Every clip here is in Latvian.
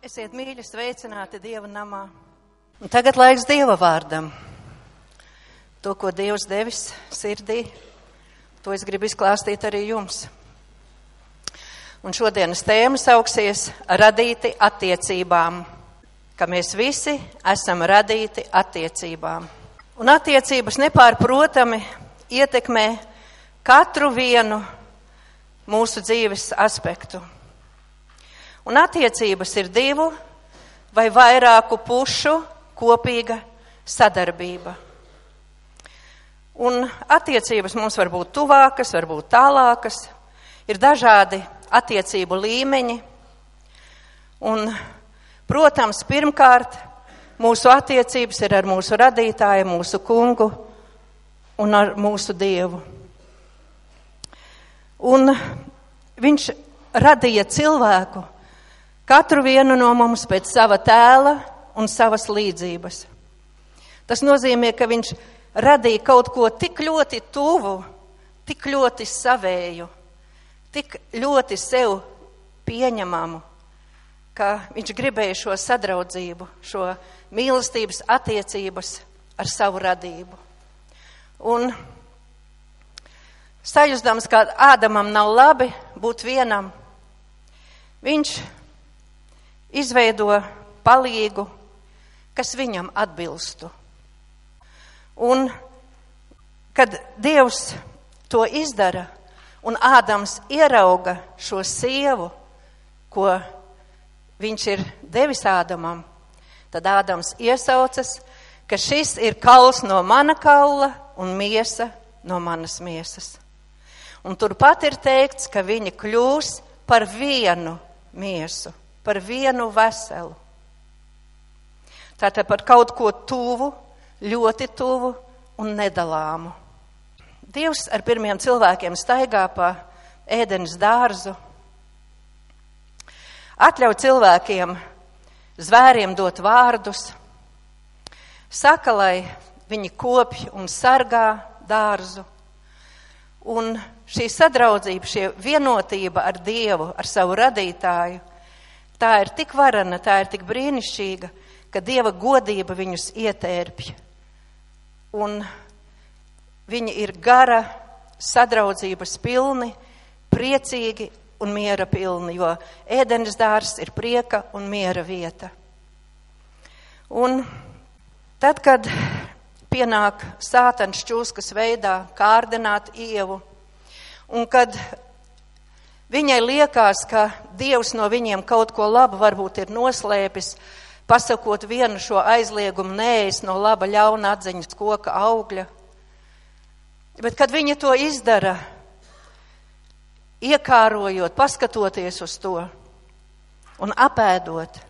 Esiet mīļi, sveicināti Dieva namā. Un tagad laiks Dieva vārdam. To, ko Dievs devis sirdī, to es gribu izklāstīt arī jums. Un šodienas tēma sauksies radīti attiecībām, ka mēs visi esam radīti attiecībām. Un attiecības nepārprotami ietekmē katru vienu mūsu dzīves aspektu. Un attiecības ir divu vai vairāku pušu kopīga sadarbība. Un attiecības mums var būt tuvākas, var būt tālākas, ir dažādi attiecību līmeņi. Un, protams, pirmkārt, mūsu attiecības ir ar mūsu radītāju, mūsu kungu un ar mūsu dievu. Un viņš radīja cilvēku Katru vienu no mums pēc sava tēla un savas līdzības. Tas nozīmē, ka viņš radīja kaut ko tik ļoti tuvu, tik ļoti savēju, tik ļoti sev pieņemamu, ka viņš gribēja šo sadraudzību, šo mīlestības attiecības ar savu radību. Un sajūstams, ka Ādamam nav labi būt vienam, viņš izveido palīgu, kas viņam atbilstu. Un, kad Dievs to izdara, un Ādams ierauga šo sievu, ko viņš ir devis Ādamam, tad Ādams iesaucas, ka šis ir kauls no mana kaula un miesa no manas miesas. Un turpat ir teikts, ka viņi kļūs par vienu miesu par vienu veselu. Tātad par kaut ko tuvu, ļoti tuvu un nedalāmu. Dievs ar pirmiem cilvēkiem staigā pa ēdenes dārzu, atļauj cilvēkiem, zvēriem dot vārdus, saka, lai viņi kopj un sargā dārzu. Un šī sadraudzība, šī vienotība ar Dievu, ar savu radītāju, tā ir tik varana, tā ir tik brīnišķīga, ka Dieva godība viņus ietērpj. Un viņi ir gara, sadraudzības pilni, priecīgi un miera pilni, jo ēdenes dārs ir prieka un miera vieta. Un tad, kad pienāk sātans čūskas veidā kārdināt ievu, un kad Viņai liekas, ka Dievs no viņiem kaut ko labu varbūt ir noslēpis, pasakot vienu šo aizliegumu nēs no laba ļauna atziņas koka augļa. Bet, kad viņa to izdara, iekārojot, paskatoties uz to un apēdot,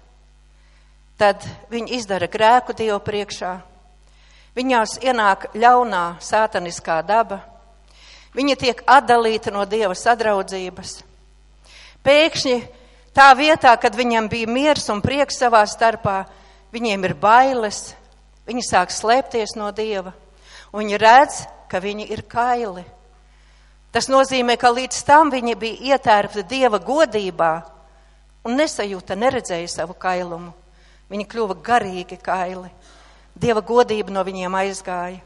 tad viņi izdara grēku Dievu priekšā. Viņās ienāk ļaunā sātaniskā daba. Viņa tiek atdalīta no Dieva sadraudzības. Pēkšņi tā vietā, kad viņam bija miers un prieks savā starpā, viņiem ir bailes, viņi sāk slēpties no Dieva, un viņi redz, ka viņi ir kaili. Tas nozīmē, ka līdz tam viņi bija ietērpti Dieva godībā un nesajūta, neredzēja savu kailumu. Viņi kļuva garīgi kaili. Dieva godība no viņiem aizgāja.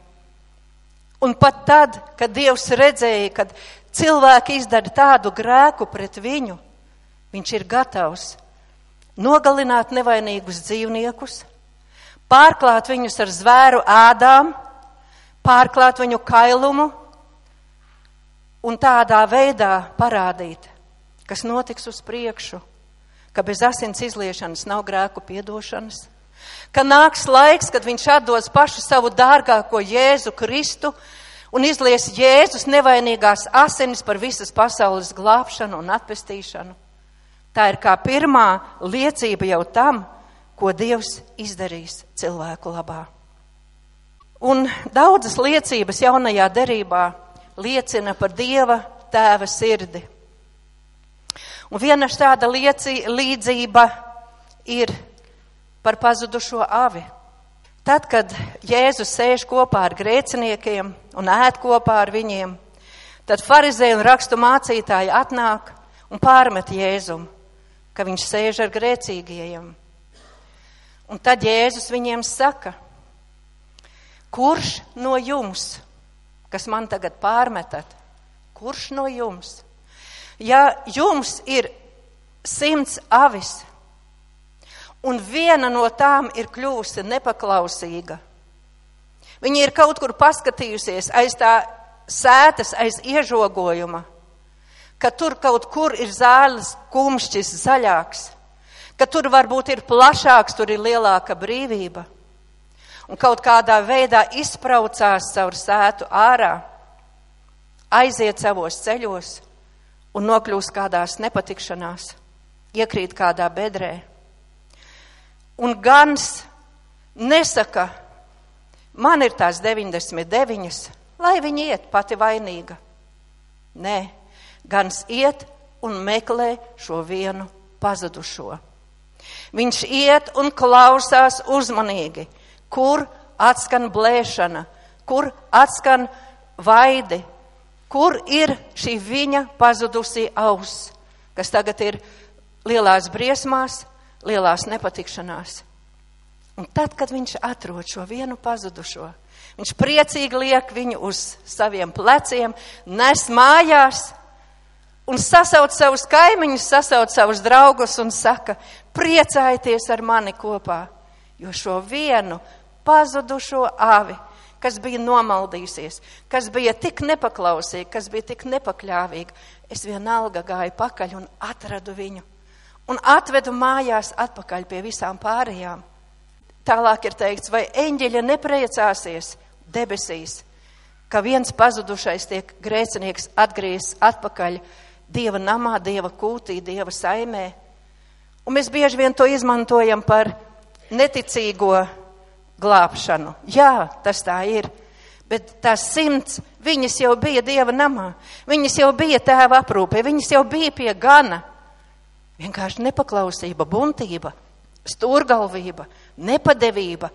Un pat tad, kad Dievs redzēja, kad cilvēki izdara tādu grēku pret viņu, viņš ir gatavs nogalināt nevainīgus dzīvniekus, pārklāt viņus ar zvēru ēdām, pārklāt viņu kailumu un tādā veidā parādīt, kas notiks uz priekšu, ka bez asins izliešanas nav grēku piedošanas, ka nāks laiks, kad viņš atdos pašu savu dārgāko Jēzu Kristu, un izlies Jēzus nevainīgās asinis par visas pasaules glābšanu un atpestīšanu. Tā ir kā pirmā liecība jau tam, ko Dievs izdarīs cilvēku labā. Un daudzas liecības jaunajā derībā liecina par Dieva tēva sirdi. Un viena šāda lieci, līdzība ir par pazudušo avi. Tad, kad Jēzus sēž kopā ar grēciniekiem un ēd kopā ar viņiem, tad farizēji un rakstu mācītāji atnāk un pārmet Jēzumu. Ka viņš sēž ar grēcīgajiem. Un tad Jēzus viņiem saka, kurš no jums, kas man tagad pārmetat, kurš no jums? Ja jums ir simts avis, un viena no tām ir kļūsi nepaklausīga, viņa ir kaut kur paskatījusies aiz tā sētas, aiz iežogojuma, ka tur kaut kur ir zāles kumšķis zaļāks, ka tur varbūt ir plašāks, tur ir lielāka brīvība. Un kaut kādā veidā izpraucās caur sētu ārā, aiziet savos ceļos un nokļūst kādās nepatikšanās, iekrīt kādā bedrē. Un gans nesaka, man ir tās 99, lai viņi iet pati vainīga. Nē, gans iet un meklē šo vienu pazudušo. Viņš iet un klausās uzmanīgi, kur atskan blēšana, kur atskan vaidi, kur ir šī viņa pazudusī auss, kas tagad ir lielās briesmās, lielās nepatikšanās. Un tad, kad viņš atrod šo vienu pazudušo, viņš priecīgi liek viņu uz saviem pleciem, nes mājās un sasauc savus kaimiņus, sasauc savus draugus un saka, priecājieties ar mani kopā, jo šo vienu pazudušo avi, kas bija nomaldījusies, kas bija tik nepaklausīga, kas bija tik nepakļāvīga, es vienalga gāju pakaļ un atradu viņu un atvedu mājās atpakaļ pie visām pārējām. Tālāk ir teikts, vai eņģeļa nepriecāsies debesīs, ka viens pazudušais tiek grēcinieks atgriezts atpakaļ Dieva namā, Dieva kūtī, Dieva saimē. Un mēs bieži vien to izmantojam par neticīgo glābšanu. Jā, tas tā ir. Bet tās simts, viņas jau bija Dieva namā, viņas jau bija tēva aprūpē, viņas jau bija pie gana. Vienkārši nepaklausība, buntība, stūrgalvība, nepadevība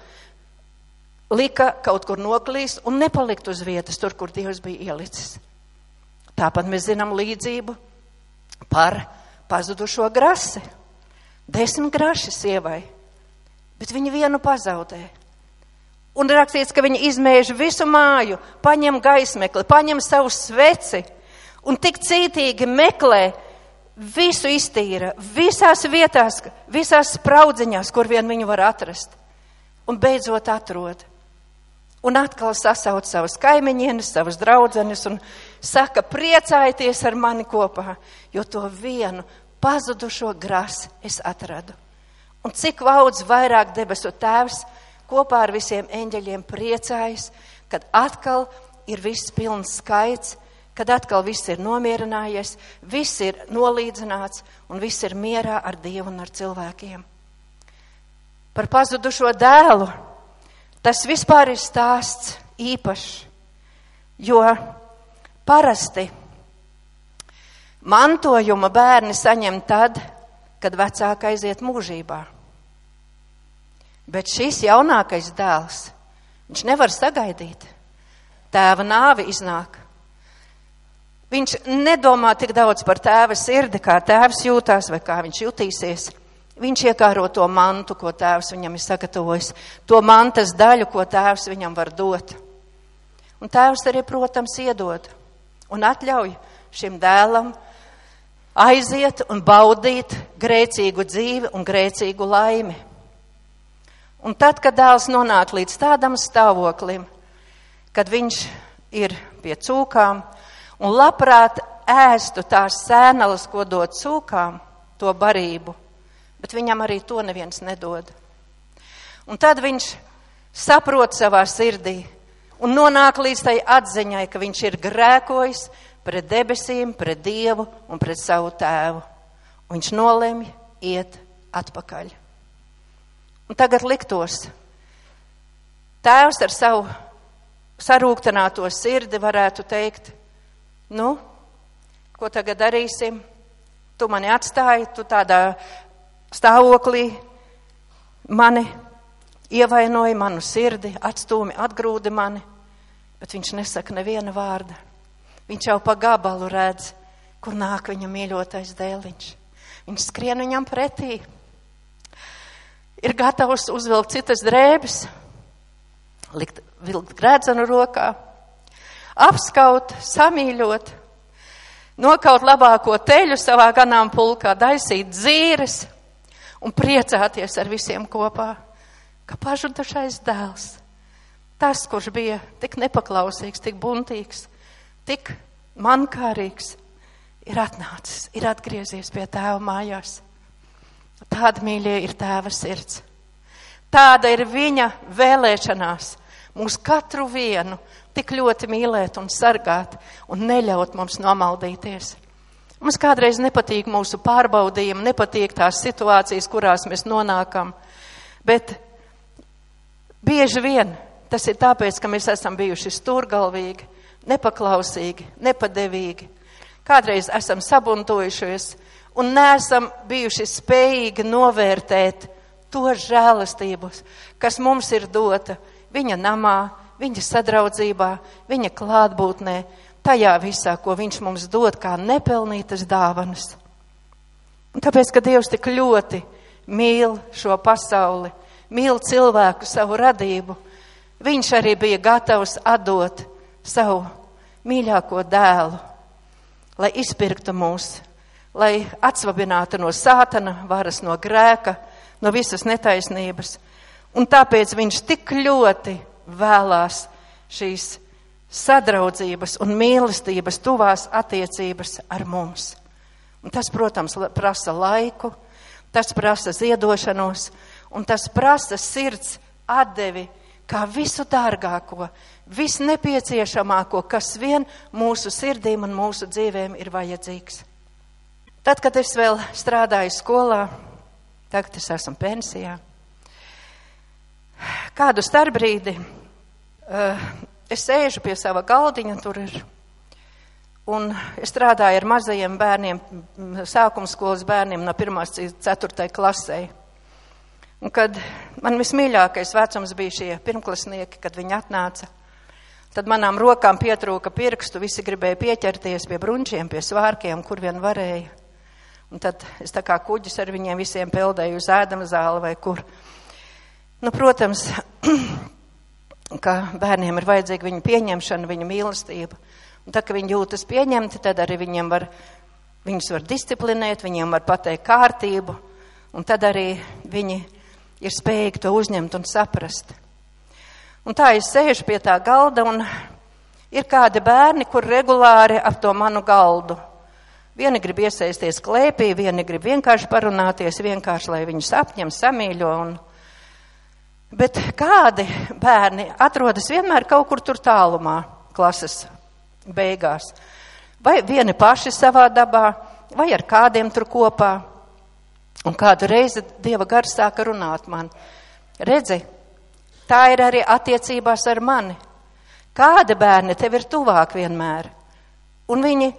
lika kaut kur noklīst un nepalikt uz vietas tur, kur Dievs bija ielicis. Tāpat mēs zinām līdzību par pazudušo grasi. Desmit graši sievai, bet viņa vienu pazaudē. Un rakstīts, ka viņa izmēž visu māju, paņem gaismekli, paņem savu sveci un tik cītīgi meklē, visu iztīra, visās vietās, visās spraudziņās, kur vien viņu var atrast. Un beidzot atrod. Un atkal sasauc savus kaimiņienes, savus draudzenes un saka, priecājieties ar mani kopā, jo to vienu pazudušo grasi es atradu. Un cik daudz vairāk debesu tēvs kopā ar visiem eņģeļiem priecājas, kad atkal ir viss pilns skaits, kad atkal viss ir nomierinājies, viss ir nolīdzināts un viss ir mierā ar Dievu un ar cilvēkiem. Par pazudušo dēlu tas vispār ir stāsts īpašs, jo Parasti mantojuma bērni saņem tad, kad vecāka aiziet mūžībā. Bet šis jaunākais dēls, viņš nevar sagaidīt. Tēva nāvi iznāk. Viņš nedomā tik daudz par tēva sirdi, kā tēvs jūtās vai kā viņš jutīsies. Viņš iekāro to mantu, ko tēvs viņam ir sagatavojis, to mantas daļu, ko tēvs viņam var dot. Un tēvs arī, protams, iedod un atļauj šim dēlam aiziet un baudīt grēcīgu dzīvi un grēcīgu laimi. Un tad, kad dēls nonāk līdz tādam stāvoklim, kad viņš ir pie cūkām un labprāt ēstu tās sēnelas, ko dod cūkām, to barību, bet viņam arī to neviens nedod. Un tad viņš saprot savā sirdī, un nonāk līdz tai atziņai, ka viņš ir grēkojis pret debesīm, pret Dievu un pret savu tēvu. Un viņš nolemj iet atpakaļ. Un tagad liktos, tēvs ar savu sarūktināto sirdi varētu teikt, nu, ko tagad darīsim? Tu mani atstāji, tu tādā stāvoklī mani ievainoja manu sirdi, atstūmi, atgrūdi mani bet viņš nesaka neviena vārda. Viņš jau pa gabalu redz, kur nāk viņa mīļotais dēliņš. Viņš skrien viņam pretī. Ir gatavs uzvilkt citas drēbes, likt, vilkt grēdzenu rokā, apskaut, samīļot, nokaut labāko teļu savā ganāmpulkā, daisīt dzīres un priecāties ar visiem kopā, ka pažudušais dēls, tas, kurš bija tik nepaklausīgs, tik buntīgs, tik mankārīgs, ir atnācis, ir atgriezies pie tēva mājās. Tāda mīļie ir tēva sirds. Tāda ir viņa vēlēšanās mūs katru vienu tik ļoti mīlēt un sargāt un neļaut mums nomaldīties. Mums kādreiz nepatīk mūsu pārbaudījumi, nepatīk tās situācijas, kurās mēs nonākam, bet bieži vien tas ir tāpēc, ka mēs esam bijuši sturgalvīgi, nepaklausīgi, nepadevīgi. Kādreiz esam sabuntojušies un neesam bijuši spējīgi novērtēt to žēlastību, kas mums ir dota viņa namā, viņa sadraudzībā, viņa klātbūtnē, tajā visā, ko viņš mums dod kā nepelnītas dāvanas. Un tāpēc, ka Dievs tik ļoti mīl šo pasauli, mīl cilvēku savu radību, viņš arī bija gatavs atdot savu mīļāko dēlu, lai izpirktu mūs, lai atsvabinātu no sātana varas, no grēka, no visas netaisnības. Un tāpēc viņš tik ļoti vēlās šīs sadraudzības un mīlestības, tuvās attiecības ar mums. Un tas, protams, prasa laiku, tas prasa ziedošanos, un tas prasa sirds atdevi kā visu dārgāko, visnepieciešamāko, kas vien mūsu sirdīm un mūsu dzīvēm ir vajadzīgs. Tad, kad es vēl strādāju skolā, tagad es esmu pensijā, kādu starpbrīdi uh, es sēžu pie sava galdiņa, tur ir. Un es strādāju ar mazajiem bērniem, sākuma skolas bērniem no 1. līdz 4. klasē. Un kad man vismīļākais vecums bija šie pirmklasnieki, kad viņi atnāca, tad manām rokām pietrūka pirkstu, visi gribēja pieķerties pie brunčiem, pie svārkiem, kur vien varēja. Un tad es tā kā kuģis ar viņiem visiem peldēju uz ēdama zāli vai kur. Nu, protams, ka bērniem ir vajadzīga viņa pieņemšana, viņa mīlestība. Un tā, ka viņi jūtas pieņemti, tad arī viņiem var, viņus var disciplinēt, viņiem var pateikt kārtību, un tad arī viņi ir spējīgi to uzņemt un saprast. Un tā es sēžu pie tā galda, un ir kādi bērni, kur regulāri ap to manu galdu. Vieni grib iesaisties klēpī, vieni grib vienkārši parunāties, vienkārši, lai viņus apņem, samīļo un, Bet kādi bērni atrodas vienmēr kaut kur tur tālumā, klases beigās? Vai vieni paši savā dabā, vai ar kādiem tur kopā? Un kādu reizi Dieva gars sāka runāt man. Redzi, tā ir arī attiecībās ar mani. Kādi bērni tev ir tuvāk vienmēr? Un viņi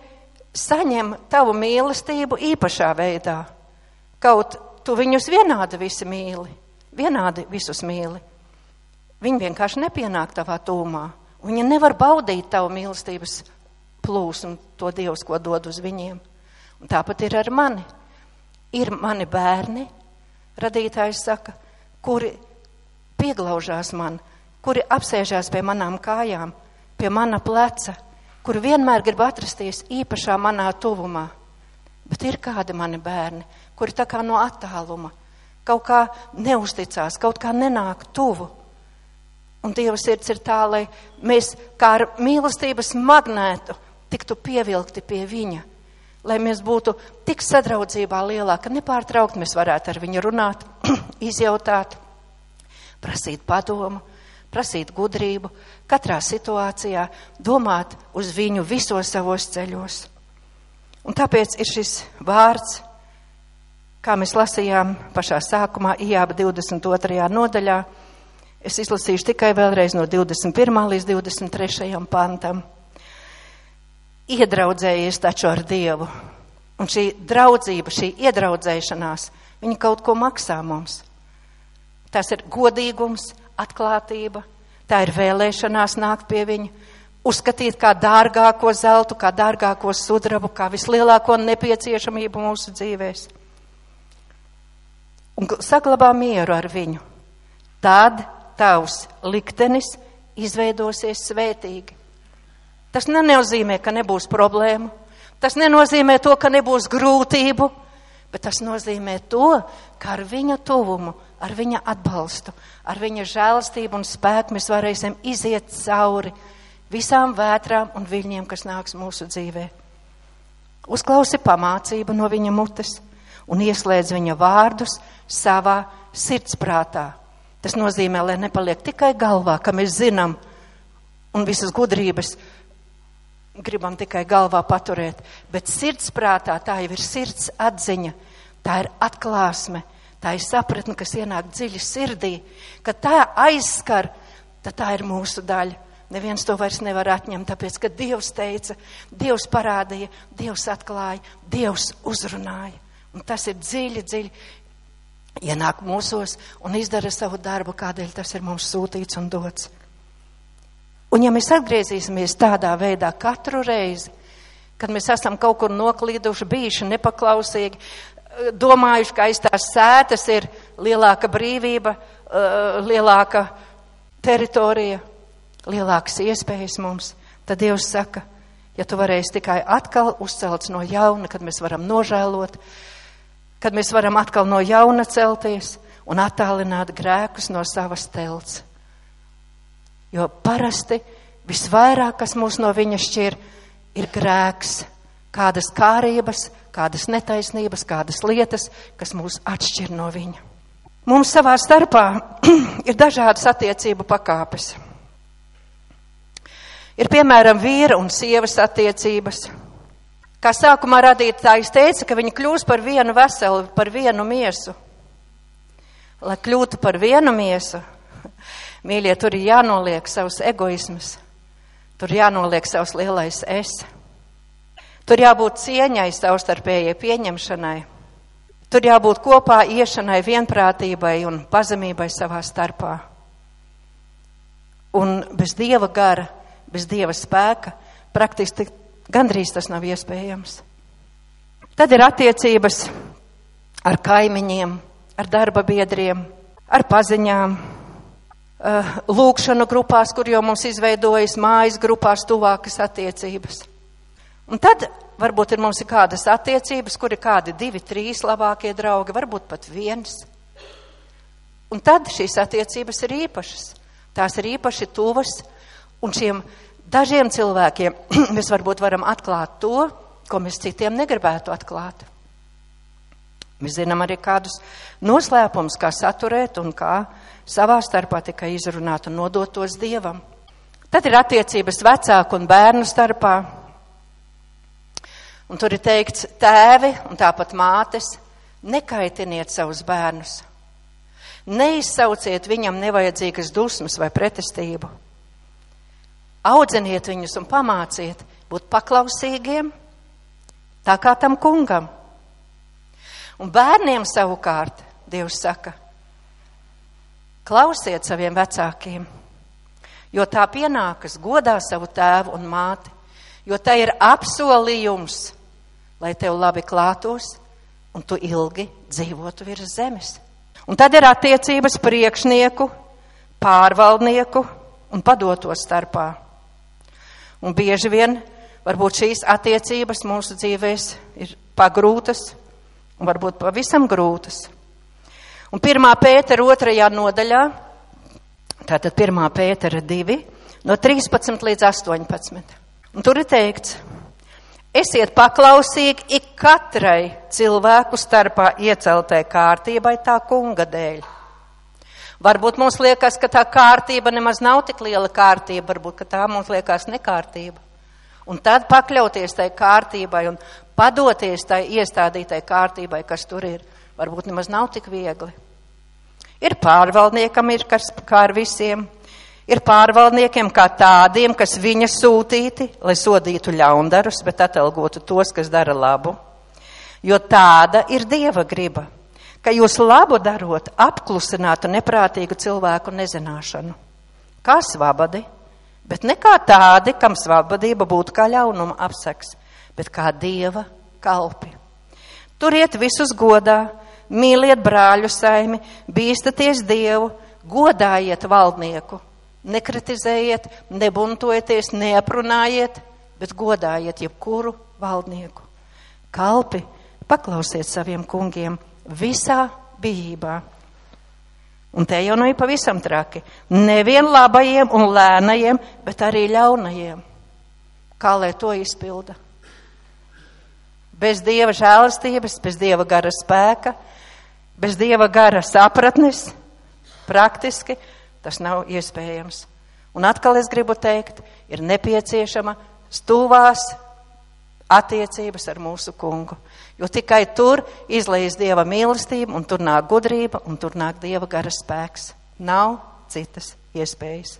saņem tavu mīlestību īpašā veidā. Kaut tu viņus vienādi visi mīli vienādi visus mīli. Viņi vienkārši nepienāk tavā tūmā. Viņi nevar baudīt tavu mīlestības plūsmu, to Dievs, ko dod uz viņiem. Un tāpat ir ar mani. Ir mani bērni, radītājs saka, kuri pieglaužās man, kuri apsēžās pie manām kājām, pie mana pleca, kuri vienmēr grib atrasties īpašā manā tuvumā. Bet ir kādi mani bērni, kuri tā kā no attāluma kaut kā neusticās, kaut kā nenāk tuvu. Un Dieva sirds ir tā, lai mēs kā ar mīlestības magnētu tiktu pievilkti pie viņa, lai mēs būtu tik sadraudzībā lielā, ka nepārtraukt mēs varētu ar viņu runāt, izjautāt, prasīt padomu, prasīt gudrību, katrā situācijā domāt uz viņu visos savos ceļos. Un tāpēc ir šis vārds Kā mēs lasījām pašā sākumā, Ijāba 22. nodaļā, es izlasīšu tikai vēlreiz no 21. līdz 23. pantam. Iedraudzējies taču ar Dievu. Un šī draudzība, šī iedraudzēšanās, viņa kaut ko maksā mums. Tas ir godīgums, atklātība, tā ir vēlēšanās nākt pie viņa, uzskatīt kā dārgāko zeltu, kā dārgāko sudrabu, kā vislielāko nepieciešamību mūsu dzīvēm un saglabā mieru ar viņu, tad tavs liktenis izveidosies svētīgi. Tas nenozīmē, ka nebūs problēmu. Tas nenozīmē to, ka nebūs grūtību, bet tas nozīmē to, ka ar viņa tuvumu, ar viņa atbalstu, ar viņa žēlastību un spēku mēs varēsim iziet cauri visām vētrām un viļņiem, kas nāks mūsu dzīvē. Uzklausi pamācību no viņa mutes un ieslēdz viņa vārdus savā sirdsprātā. Tas nozīmē, lai nepaliek tikai galvā, ka mēs zinām un visas gudrības gribam tikai galvā paturēt, bet sirdsprātā tā jau ir sirds atziņa, tā ir atklāsme, tā ir sapratne, kas ienāk dziļi sirdī, ka tā aizskar, tad tā ir mūsu daļa. Neviens to vairs nevar atņemt, tāpēc, ka Dievs teica, Dievs parādīja, Dievs atklāja, Dievs uzrunāja. Un tas ir dziļi, dziļi ienāk mūsos un izdara savu darbu, kādēļ tas ir mums sūtīts un dots. Un ja mēs atgriezīsimies tādā veidā katru reizi, kad mēs esam kaut kur noklīduši, bijuši nepaklausīgi, domājuši, ka aiz tās sētas ir lielāka brīvība, uh, lielāka teritorija, lielākas iespējas mums, tad Dievs saka, ja tu varēsi tikai atkal uzcelts no jauna, kad mēs varam nožēlot, kad mēs varam atkal no jauna celties un attālināt grēkus no savas telts. Jo parasti visvairāk, kas mūs no viņa šķir, ir grēks, kādas kārības, kādas netaisnības, kādas lietas, kas mūs atšķir no viņa. Mums savā starpā ir dažādas attiecību pakāpes. Ir piemēram vīra un sievas attiecības. Kā sākumā radītājs teica, ka viņi kļūs par vienu veselu, par vienu miesu. Lai kļūtu par vienu miesu, Mīļie, tur ir jānoliek savs egoisms, tur jānoliek savs lielais es. Tur jābūt cieņai, savstarpējai pieņemšanai. Tur jābūt kopā iešanai, vienprātībai un pazemībai savā starpā. Un bez dieva gara, bez dieva spēka, praktiski gandrīz tas nav iespējams. Tad ir attiecības ar kaimiņiem, ar darba biedriem, ar paziņām, lūkšanu grupās, kur jau mums izveidojas mājas grupās tuvākas attiecības. Un tad varbūt ir mums ir kādas attiecības, kur ir kādi divi, trīs labākie draugi, varbūt pat viens. Un tad šīs attiecības ir īpašas. Tās ir īpaši tuvas, un šiem dažiem cilvēkiem mēs varbūt varam atklāt to, ko mēs citiem negribētu atklāt. Mēs zinām arī kādus noslēpumus, kā saturēt un kā savā starpā tikai izrunāt un nodot tos dievam. Tad ir attiecības vecāku un bērnu starpā. Un tur ir teikts, tēvi un tāpat mātes, nekaitiniet savus bērnus. Neizsauciet viņam nevajadzīgas dusmas vai pretestību. Audziniet viņus un pamāciet būt paklausīgiem, tā kā tam kungam. Un bērniem savukārt Dievs saka, Klausiet saviem vecākiem, jo tā pienākas godā savu tēvu un māti, jo tā ir apsolījums, lai tev labi klātos un tu ilgi dzīvotu virs zemes. Un tad ir attiecības priekšnieku, pārvaldnieku un padoto starpā. Un bieži vien varbūt šīs attiecības mūsu dzīvēs ir pagrūtas un varbūt pavisam grūtas. Un pirmā pētera otrajā nodaļā, tātad pirmā pētera divi, no 13 līdz 18. Un tur ir teikts, esiet paklausīgi ik katrai cilvēku starpā ieceltai kārtībai tā kunga dēļ. Varbūt mums liekas, ka tā kārtība nemaz nav tik liela kārtība, varbūt, tā mums liekas nekārtība. Un tad pakļauties tai kārtībai un padoties tai iestādītai kārtībai, kas tur ir varbūt nemaz nav tik viegli. Ir pārvaldniekam, ir kas kā ar visiem, ir pārvaldniekiem kā tādiem, kas viņa sūtīti, lai sodītu ļaundarus, bet atalgotu tos, kas dara labu. Jo tāda ir Dieva griba, ka jūs labu darot, apklusinātu neprātīgu cilvēku nezināšanu. Kā svabadi, bet ne kā tādi, kam svabadība būtu kā ļaunuma apseks, bet kā Dieva kalpi. Turiet visus godā, mīliet brāļu saimi, bīstaties Dievu, godājiet valdnieku, nekritizējiet, nebuntojieties, neaprunājiet, bet godājiet jebkuru valdnieku. Kalpi, paklausiet saviem kungiem visā bijībā. Un te jau nu ir pavisam traki. Nevien labajiem un lēnajiem, bet arī ļaunajiem. Kā lai to izpilda? Bez dieva žēlastības, bez dieva gara spēka, bez dieva gara sapratnes, praktiski tas nav iespējams. Un atkal es gribu teikt, ir nepieciešama stūvās attiecības ar mūsu kungu. Jo tikai tur izlīdz dieva mīlestība, un tur nāk gudrība, un tur nāk dieva gara spēks. Nav citas iespējas.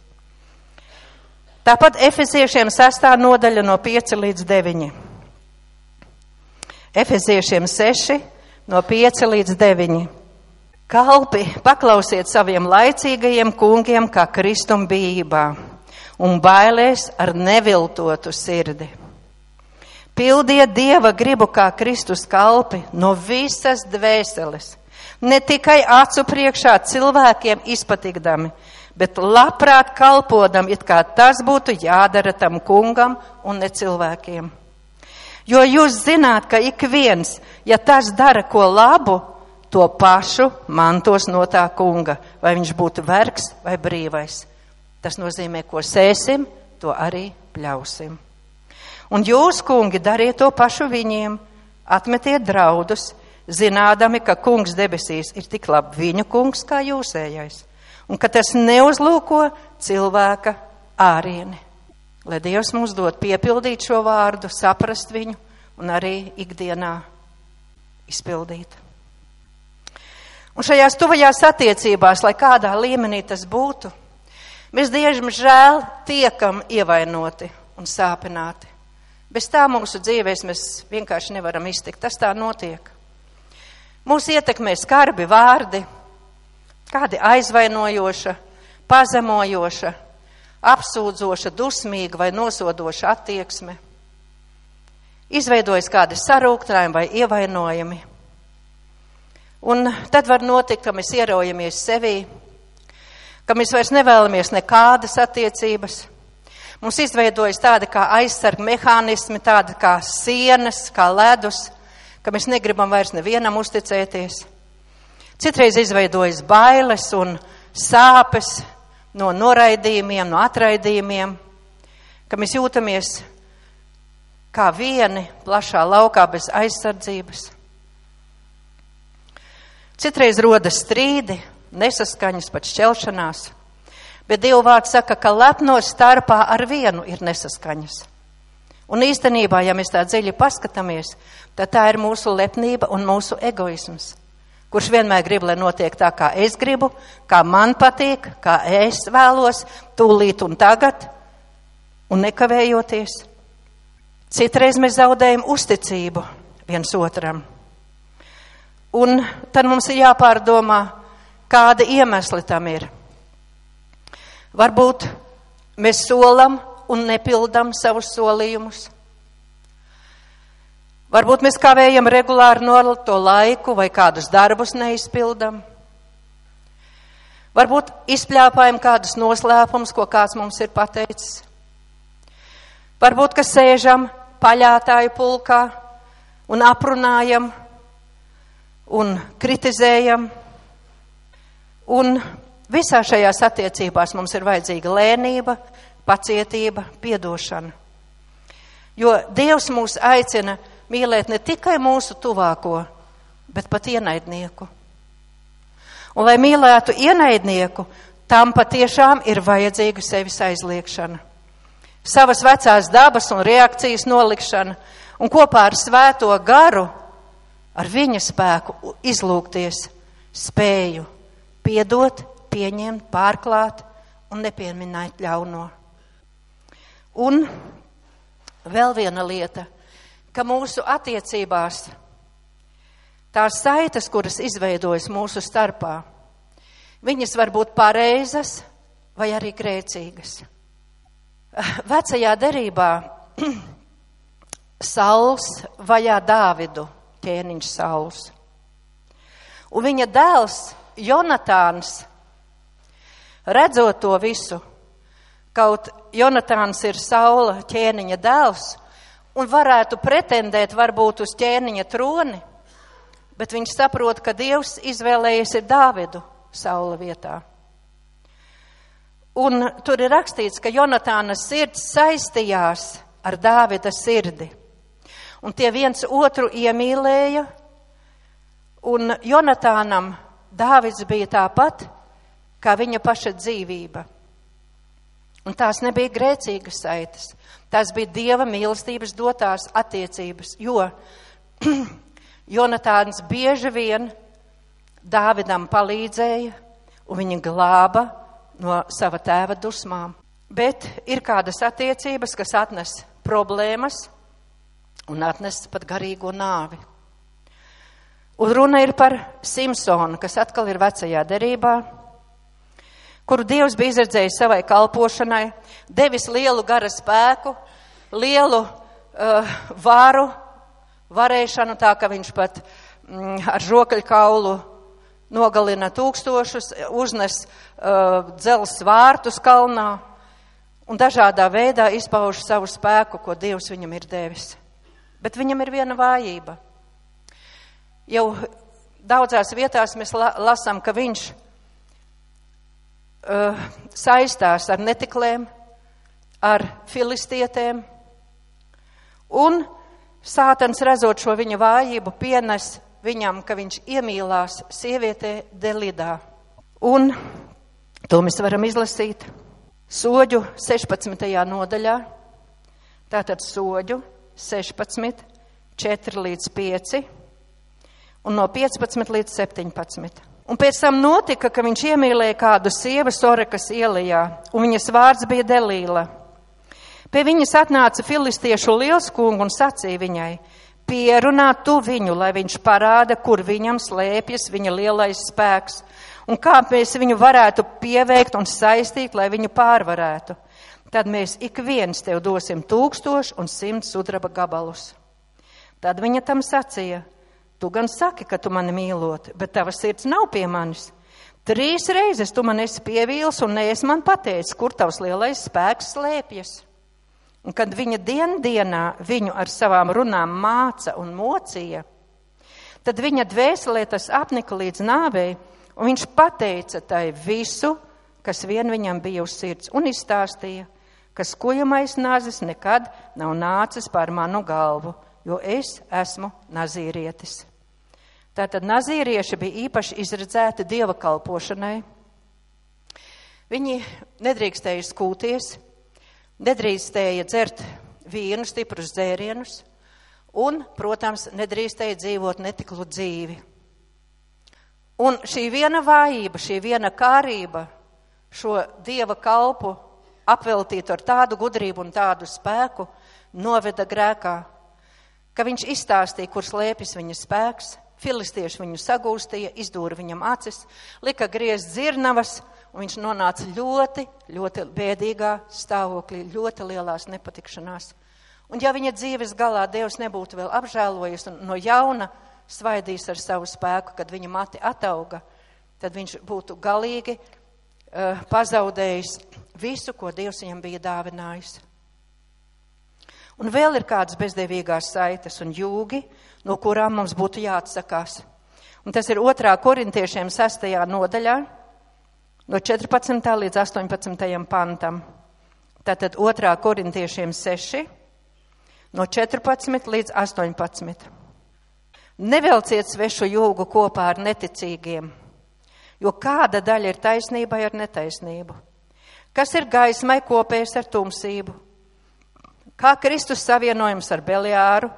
Tāpat efeziešiem sestā nodaļa no 5 līdz 9. Efeziešiem 6 no 5 līdz 9. Kalpi, paklausiet saviem laicīgajiem kungiem, kā kristum bijībā, un bailēs ar neviltotu sirdi. Pildiet dieva gribu kā Kristus kalpi no visas dvēseles, ne tikai acu priekšā cilvēkiem izpatikdami, bet labprāt kalpodam, it kā tas būtu jādara tam kungam un ne cilvēkiem. Jo jūs zināt, ka ik viens, ja tas dara ko labu, to pašu mantos no tā kunga, vai viņš būtu vergs vai brīvais. Tas nozīmē, ko sēsim, to arī pļausim. Un jūs, kungi, dariet to pašu viņiem, atmetiet draudus, zinādami, ka kungs debesīs ir tik labi viņu kungs kā jūsējais, un ka tas neuzlūko cilvēka ārieni. Lai Dievs mums dod piepildīt šo vārdu, saprast viņu un arī ikdienā izpildīt. Un šajās tuvajās attiecībās, lai kādā līmenī tas būtu, mēs diemžēl tiekam ievainoti un sāpināti. Bez tā mūsu dzīvēs mēs vienkārši nevaram iztikt. Tas tā notiek. Mūs ietekmē skarbi vārdi, kādi aizvainojoša, pazemojoša, apsūdzoša, dusmīga vai nosodoša attieksme. Izveidojas kādi sarūktinājumi vai ievainojumi. Un tad var notikt, ka mēs ieraujamies sevī, ka mēs vairs nevēlamies nekādas attiecības. Mums izveidojas tādi kā aizsarga mehānismi, tādi kā sienas, kā ledus, ka mēs negribam vairs nevienam uzticēties. Citreiz izveidojas bailes un sāpes no noraidījumiem, no atraidījumiem, ka mēs jūtamies kā vieni plašā laukā bez aizsardzības. Citreiz rodas strīdi, nesaskaņas, pat šķelšanās, bet Dieva vārds saka, ka lepno starpā ar vienu ir nesaskaņas. Un īstenībā, ja mēs tā dziļi paskatāmies, tad tā ir mūsu lepnība un mūsu egoisms, kurš vienmēr grib, lai notiek tā, kā es gribu, kā man patīk, kā es vēlos, tūlīt un tagad, un nekavējoties. Citreiz mēs zaudējam uzticību viens otram. Un tad mums ir jāpārdomā, kāda iemesli tam ir. Varbūt mēs solam un nepildam savus solījumus. Varbūt mēs kavējam regulāri to laiku vai kādus darbus neizpildam. Varbūt izpļāpājam kādus noslēpumus, ko kāds mums ir pateicis. Varbūt, ka sēžam paļātāju pulkā un aprunājam un kritizējam. Un visā šajās attiecībās mums ir vajadzīga lēnība, pacietība, piedošana. Jo Dievs mūs aicina mīlēt ne tikai mūsu tuvāko, bet pat ienaidnieku. Un, lai mīlētu ienaidnieku, tam patiešām ir vajadzīga sevis aizliekšana, savas vecās dabas un reakcijas nolikšana, un kopā ar svēto garu ar viņa spēku izlūkties spēju piedot, pieņemt, pārklāt un nepieminēt ļauno. Un vēl viena lieta, ka mūsu attiecībās tās saites, kuras izveidojas mūsu starpā, viņas var būt pareizas vai arī grēcīgas. Vecajā derībā Sauls vajā Dāvidu ķēniņš Sauls. Un viņa dēls Jonatāns, redzot to visu, kaut Jonatāns ir Saula ķēniņa dēls un varētu pretendēt varbūt uz ķēniņa troni, bet viņš saprot, ka Dievs izvēlējies ir Dāvidu Saula vietā. Un tur ir rakstīts, ka Jonatāna sirds saistījās ar Dāvida sirdi. Un tie viens otru iemīlēja, un Jonatānam Dāvids bija tāpat, kā viņa paša dzīvība. Un tās nebija grēcīgas saites, tās bija Dieva mīlestības dotās attiecības, jo Jonatāns bieži vien Dāvidam palīdzēja un viņa glāba no sava tēva dusmām. Bet ir kādas attiecības, kas atnes problēmas un atnes pat garīgo nāvi. Un runa ir par Simpsonu, kas atkal ir vecajā derībā, kuru Dievs bija izredzējis savai kalpošanai, devis lielu gara spēku, lielu uh, varu, varēšanu, tā ka viņš pat mm, ar žokaļkaulu nogalina tūkstošus, uznes uh, dzels vārtus kalnā un dažādā veidā izpauž savu spēku, ko Dievs viņam ir devis. Bet viņam ir viena vājība. Jau daudzās vietās mēs la lasām, ka viņš uh, saistās ar netiklēm, ar filistietēm, un sātans redzot šo viņa vājību pienes viņam, ka viņš iemīlās sievietē Delidā. Un to mēs varam izlasīt soģu 16. nodaļā. Tātad soģu 16, 4 līdz 5 un no 15 līdz 17. Un pēc tam notika, ka viņš iemīlēja kādu sievu Sorekas ielijā, un viņas vārds bija Delīla. Pie viņas atnāca filistiešu liels kungu un sacīja viņai, pierunā tu viņu, lai viņš parāda, kur viņam slēpjas viņa lielais spēks un kā mēs viņu varētu pieveikt un saistīt, lai viņu pārvarētu. Tad mēs ik viens tev dosim tūkstošu un simt sudraba gabalus. Tad viņa tam sacīja, tu gan saki, ka tu mani mīlot, bet tavas sirds nav pie manis. Trīs reizes tu man esi pievīls un neesi man pateicis, kur tavs lielais spēks slēpjas. Un kad viņa diendienā viņu ar savām runām māca un mocīja, tad viņa dvēselē tas apnika līdz nāvei, un viņš pateica tai visu, kas vien viņam bija uz sirds, un izstāstīja, ka skujamais nazis nekad nav nācis pār manu galvu, jo es esmu nazīrietis. Tātad nazīrieši bija īpaši izredzēti dieva kalpošanai. Viņi nedrīkstēja skūties, nedrīkstēja dzert vīnu, stiprus dzērienus, un, protams, nedrīkstēja dzīvot netiklu dzīvi. Un šī viena vājība, šī viena kārība, šo dieva kalpu apveltīt ar tādu gudrību un tādu spēku, noveda grēkā, ka viņš izstāstīja, kur slēpjas viņa spēks, filistieši viņu sagūstīja, izdūra viņam acis, lika griezt dzirnavas, un viņš nonāca ļoti, ļoti bēdīgā stāvoklī, ļoti lielās nepatikšanās. Un ja viņa dzīves galā Dievs nebūtu vēl apžēlojis un no jauna svaidījis ar savu spēku, kad viņa mati atauga, tad viņš būtu galīgi uh, pazaudējis visu, ko Dievs viņam bija dāvinājis. Un vēl ir kādas bezdevīgās saites un jūgi, no kurām mums būtu jāatsakās. Un tas ir otrā korintiešiem sastajā nodaļā, no 14. līdz 18. pantam. Tātad otrā korintiešiem 6, no 14 līdz 18. Nevelciet svešu jūgu kopā ar neticīgiem, jo kāda daļa ir taisnībai ar netaisnību. Kas ir gaismai kopējs ar tumsību? Kā Kristus savienojums ar Beliāru?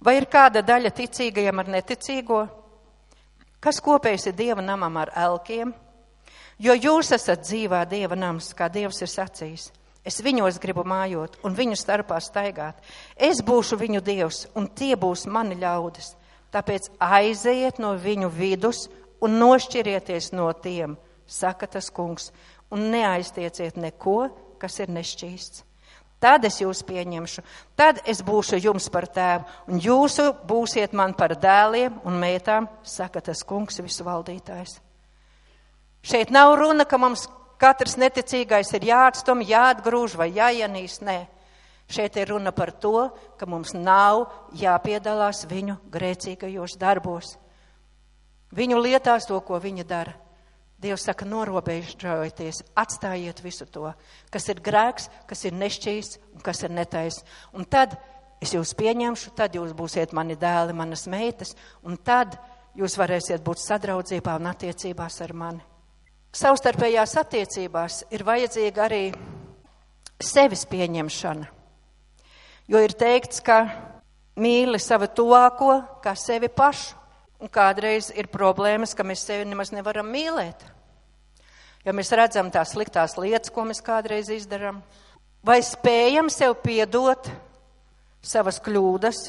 Vai ir kāda daļa ticīgajam ar neticīgo? Kas kopējs ir Dieva namam ar elkiem? Jo jūs esat dzīvā dieva nams, kā dievs ir sacījis. Es viņos gribu mājot un viņu starpā staigāt. Es būšu viņu dievs un tie būs mani ļaudis. Tāpēc aizejiet no viņu vidus un nošķirieties no tiem, saka tas kungs, un neaiztieciet neko, kas ir nešķīsts. Tad es jūs pieņemšu, tad es būšu jums par tēvu, un jūsu būsiet man par dēliem un mētām, saka tas kungs visu valdītājs. Šeit nav runa, ka mums katrs neticīgais ir jāatstum, jāatgrūž vai jāienīst, nē. Šeit ir runa par to, ka mums nav jāpiedalās viņu grēcīgajos darbos. Viņu lietās to, ko viņa dara. Dievs saka, norobežojieties, atstājiet visu to, kas ir grēks, kas ir nešķīs un kas ir netais. Un tad es jūs pieņemšu, tad jūs būsiet mani dēli, manas meitas, un tad jūs varēsiet būt sadraudzībā un attiecībās ar mani. Savstarpējās attiecībās ir vajadzīga arī sevis pieņemšana. Jo ir teikts, ka mīli savu tuvāko kā sevi pašu. Un kādreiz ir problēmas, ka mēs sevi nemaz nevaram mīlēt. Ja mēs redzam tās sliktās lietas, ko mēs kādreiz izdarām, vai spējam sev piedot savas kļūdas,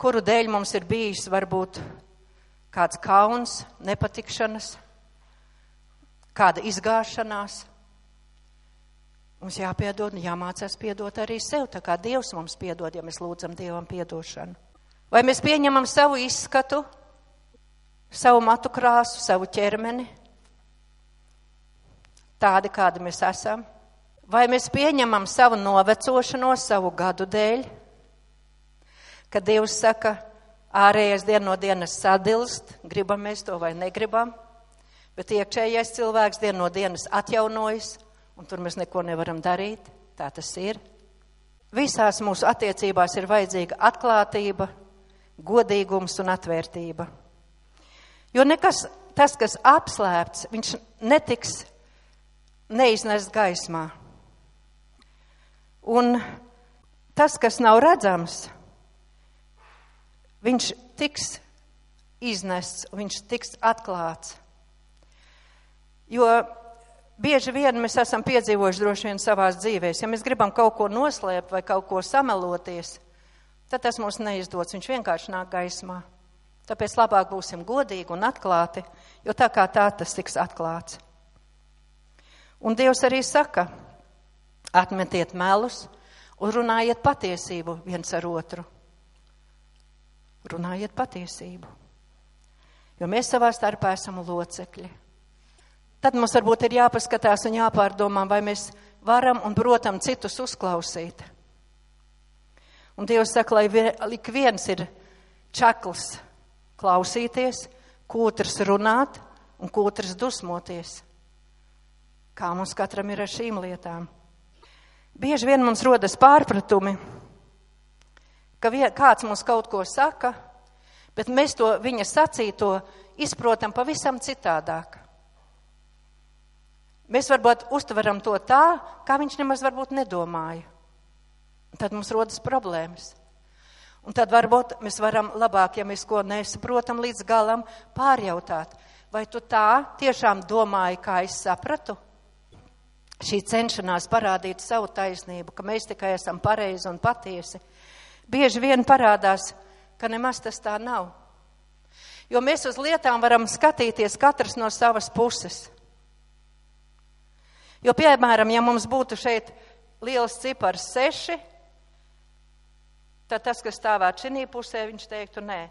kuru dēļ mums ir bijis varbūt kāds kauns, nepatikšanas, kāda izgāšanās. Mums jāpiedod un jāmācās piedot arī sev, tā kā Dievs mums piedod, ja mēs lūdzam Dievam piedošanu. Vai mēs pieņemam savu izskatu, savu matu krāsu, savu ķermeni, tādi, kādi mēs esam? Vai mēs pieņemam savu novecošanos, savu gadu dēļ, kad Dievs saka, ārējais diena no dienas sadilst, gribam mēs to vai negribam, bet iekšējais cilvēks dienu no dienas atjaunojas, un tur mēs neko nevaram darīt. Tā tas ir. Visās mūsu attiecībās ir vajadzīga atklātība, godīgums un atvērtība. Jo nekas, tas, kas apslēpts, viņš netiks neiznest gaismā. Un tas, kas nav redzams, viņš tiks iznests, viņš tiks atklāts. Jo bieži vien mēs esam piedzīvojuši droši vien savās dzīvēs, ja mēs gribam kaut ko noslēpt vai kaut ko sameloties, tad tas mums neizdodas. Viņš vienkārši nāk gaismā. Tāpēc labāk būsim godīgi un atklāti, jo tā kā tā tas tiks atklāts. Un Dievs arī saka, atmetiet melus un runājiet patiesību viens ar otru. Runājiet patiesību. Jo mēs savā starpā esam locekļi. Tad mums varbūt ir jāpaskatās un jāpārdomā, vai mēs varam un, protams, citus uzklausīt. Un Dievs saka, lai ik viens ir čakls klausīties, kūtrs runāt un kūtrs dusmoties. Kā mums katram ir ar šīm lietām? Bieži vien mums rodas pārpratumi, ka kāds mums kaut ko saka, bet mēs to viņa sacīto izprotam pavisam citādāk. Mēs varbūt uztveram to tā, kā viņš nemaz varbūt nedomāja. Tad mums rodas problēmas. Un tad varbūt mēs varam labāk, ja mēs ko nesaprotam līdz galam, pārjautāt, vai tu tā tiešām domāji, kā es sapratu? Šī cenšanās parādīt savu taisnību, ka mēs tikai esam pareizi un patiesi, bieži vien parādās, ka nemaz tas tā nav. Jo mēs uz lietām varam skatīties katrs no savas puses. Jo, piemēram, ja mums būtu šeit liels cipars seši, Tad tas, kas stāvētu šī pusē, viņš teiktu, nē,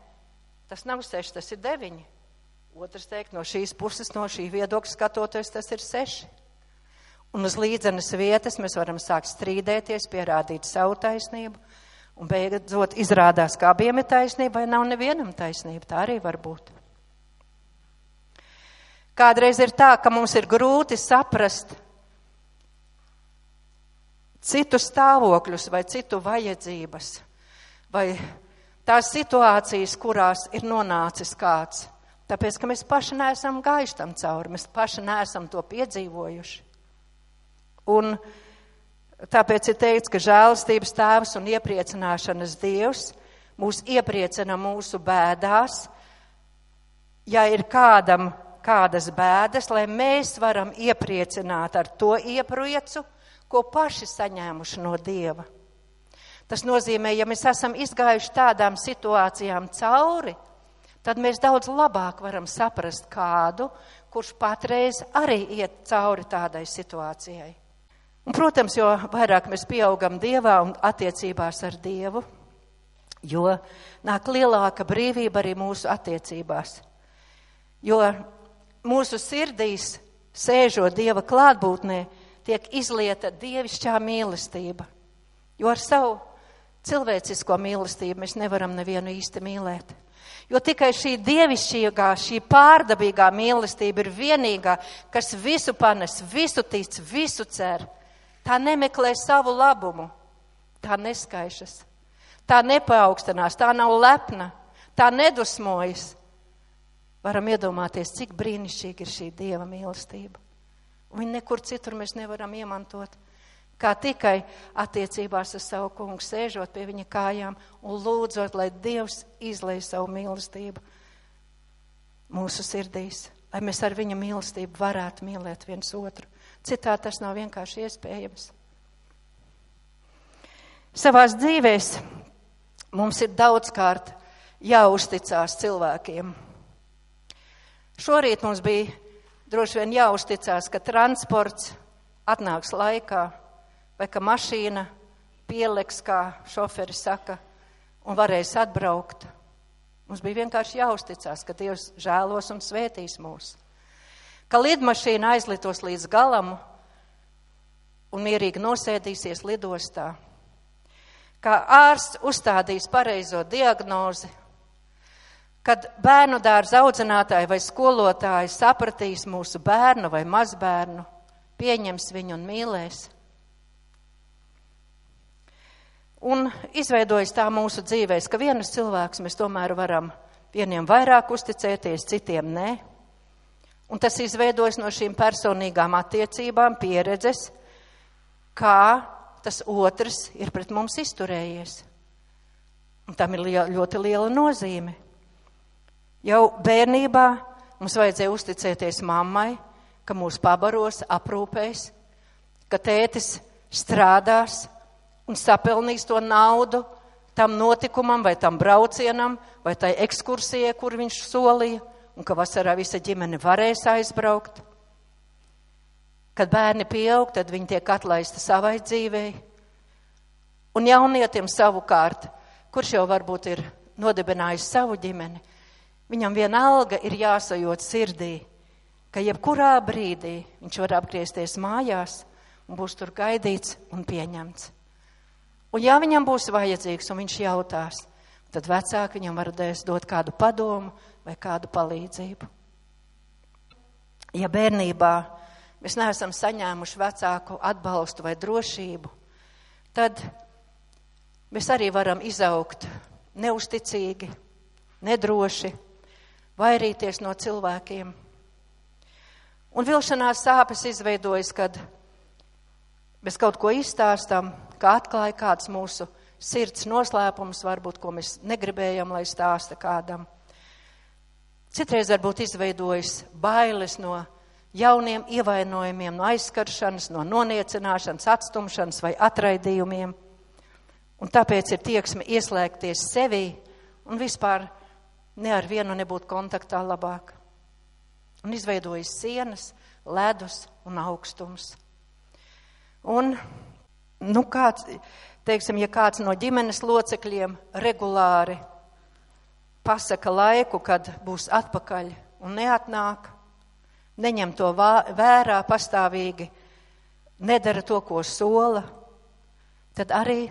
tas nav seši, tas ir deviņi. Otrs teikt, no šīs puses, no šī viedokļa skatoties, tas ir seši. Un uz līdzenas vietas mēs varam sākt strīdēties, pierādīt savu taisnību, un beidzot izrādās, ka abiem ir taisnība, vai nav nevienam taisnība. Tā arī var būt. Kādreiz ir tā, ka mums ir grūti saprast citu stāvokļus vai citu vajadzības vai tās situācijas, kurās ir nonācis kāds. Tāpēc, ka mēs paši neesam gājuši tam cauri, mēs paši neesam to piedzīvojuši. Un tāpēc ir teikts, ka žēlastības tēvs un iepriecināšanas dievs mūs iepriecina mūsu bēdās. Ja ir kādam kādas bēdas, lai mēs varam iepriecināt ar to iepriecu, ko paši saņēmuši no Dieva. Tas nozīmē, ja mēs esam izgājuši tādām situācijām cauri, tad mēs daudz labāk varam saprast kādu, kurš patreiz arī iet cauri tādai situācijai. Un, protams, jo vairāk mēs pieaugam Dievā un attiecībās ar Dievu, jo nāk lielāka brīvība arī mūsu attiecībās. Jo mūsu sirdīs, sēžot Dieva klātbūtnē, tiek izlieta dievišķā mīlestība. Jo ar savu cilvēcisko mīlestību mēs nevaram nevienu īsti mīlēt. Jo tikai šī dievišķīgā, šī pārdabīgā mīlestība ir vienīgā, kas visu panes, visu tic, visu cer. Tā nemeklē savu labumu, tā neskaišas, tā nepaaugstinās, tā nav lepna, tā nedusmojas. Varam iedomāties, cik brīnišķīga ir šī dieva mīlestība. Viņu nekur citur mēs nevaram iemantot kā tikai attiecībās ar savu kungu, sēžot pie viņa kājām un lūdzot, lai Dievs izlai savu mīlestību mūsu sirdīs, lai mēs ar viņa mīlestību varētu mīlēt viens otru. Citā tas nav vienkārši iespējams. Savās dzīvēs mums ir daudzkārt jāuzticās cilvēkiem. Šorīt mums bija droši vien jāuzticās, ka transports atnāks laikā, vai ka mašīna pieliks, kā šoferis saka, un varēs atbraukt. Mums bija vienkārši jāuzticas, ka Dievs žēlos un svētīs mūs. Ka lidmašīna aizlitos līdz galam un mierīgi nosēdīsies lidostā. Kā ārsts uzstādīs pareizo diagnozi, kad bērnu dārza audzinātāji vai skolotāji sapratīs mūsu bērnu vai mazbērnu, pieņems viņu un mīlēs. Un izveidojas tā mūsu dzīvēs, ka vienus cilvēkus mēs tomēr varam vieniem vairāk uzticēties, citiem nē. Un tas izveidojas no šīm personīgām attiecībām, pieredzes, kā tas otrs ir pret mums izturējies. Un tam ir liela, ļoti liela nozīme. Jau bērnībā mums vajadzēja uzticēties mammai, ka mūs pabaros, aprūpēs, ka tētis strādās, un sapelnīs to naudu tam notikumam, vai tam braucienam, vai tai ekskursijai, kur viņš solīja, un ka vasarā visa ģimene varēs aizbraukt. Kad bērni pieaug, tad viņi tiek atlaisti savai dzīvei. Un jaunietim savukārt, kurš jau varbūt ir nodibinājis savu ģimeni, viņam vienalga ir jāsajūt sirdī, ka jebkurā brīdī viņš var apgriezties mājās un būs tur gaidīts un pieņemts. Un ja viņam būs vajadzīgs un viņš jautās, tad vecāki viņam varēs dot kādu padomu vai kādu palīdzību. Ja bērnībā mēs neesam saņēmuši vecāku atbalstu vai drošību, tad mēs arī varam izaugt neusticīgi, nedroši, vairīties no cilvēkiem. Un vilšanās sāpes izveidojas, kad mēs kaut ko izstāstam, kā atklāja kāds mūsu sirds noslēpums, varbūt, ko mēs negribējam, lai stāsta kādam. Citreiz varbūt izveidojas bailes no jauniem ievainojumiem, no aizskaršanas, no noniecināšanas, atstumšanas vai atraidījumiem. Un tāpēc ir tieksme ieslēgties sevī un vispār ne ar vienu nebūt kontaktā labāk. Un izveidojas sienas, ledus un augstums. Un nu, kāds, teiksim, ja kāds no ģimenes locekļiem regulāri pasaka laiku, kad būs atpakaļ un neatnāk, neņem to vērā pastāvīgi, nedara to, ko sola, tad arī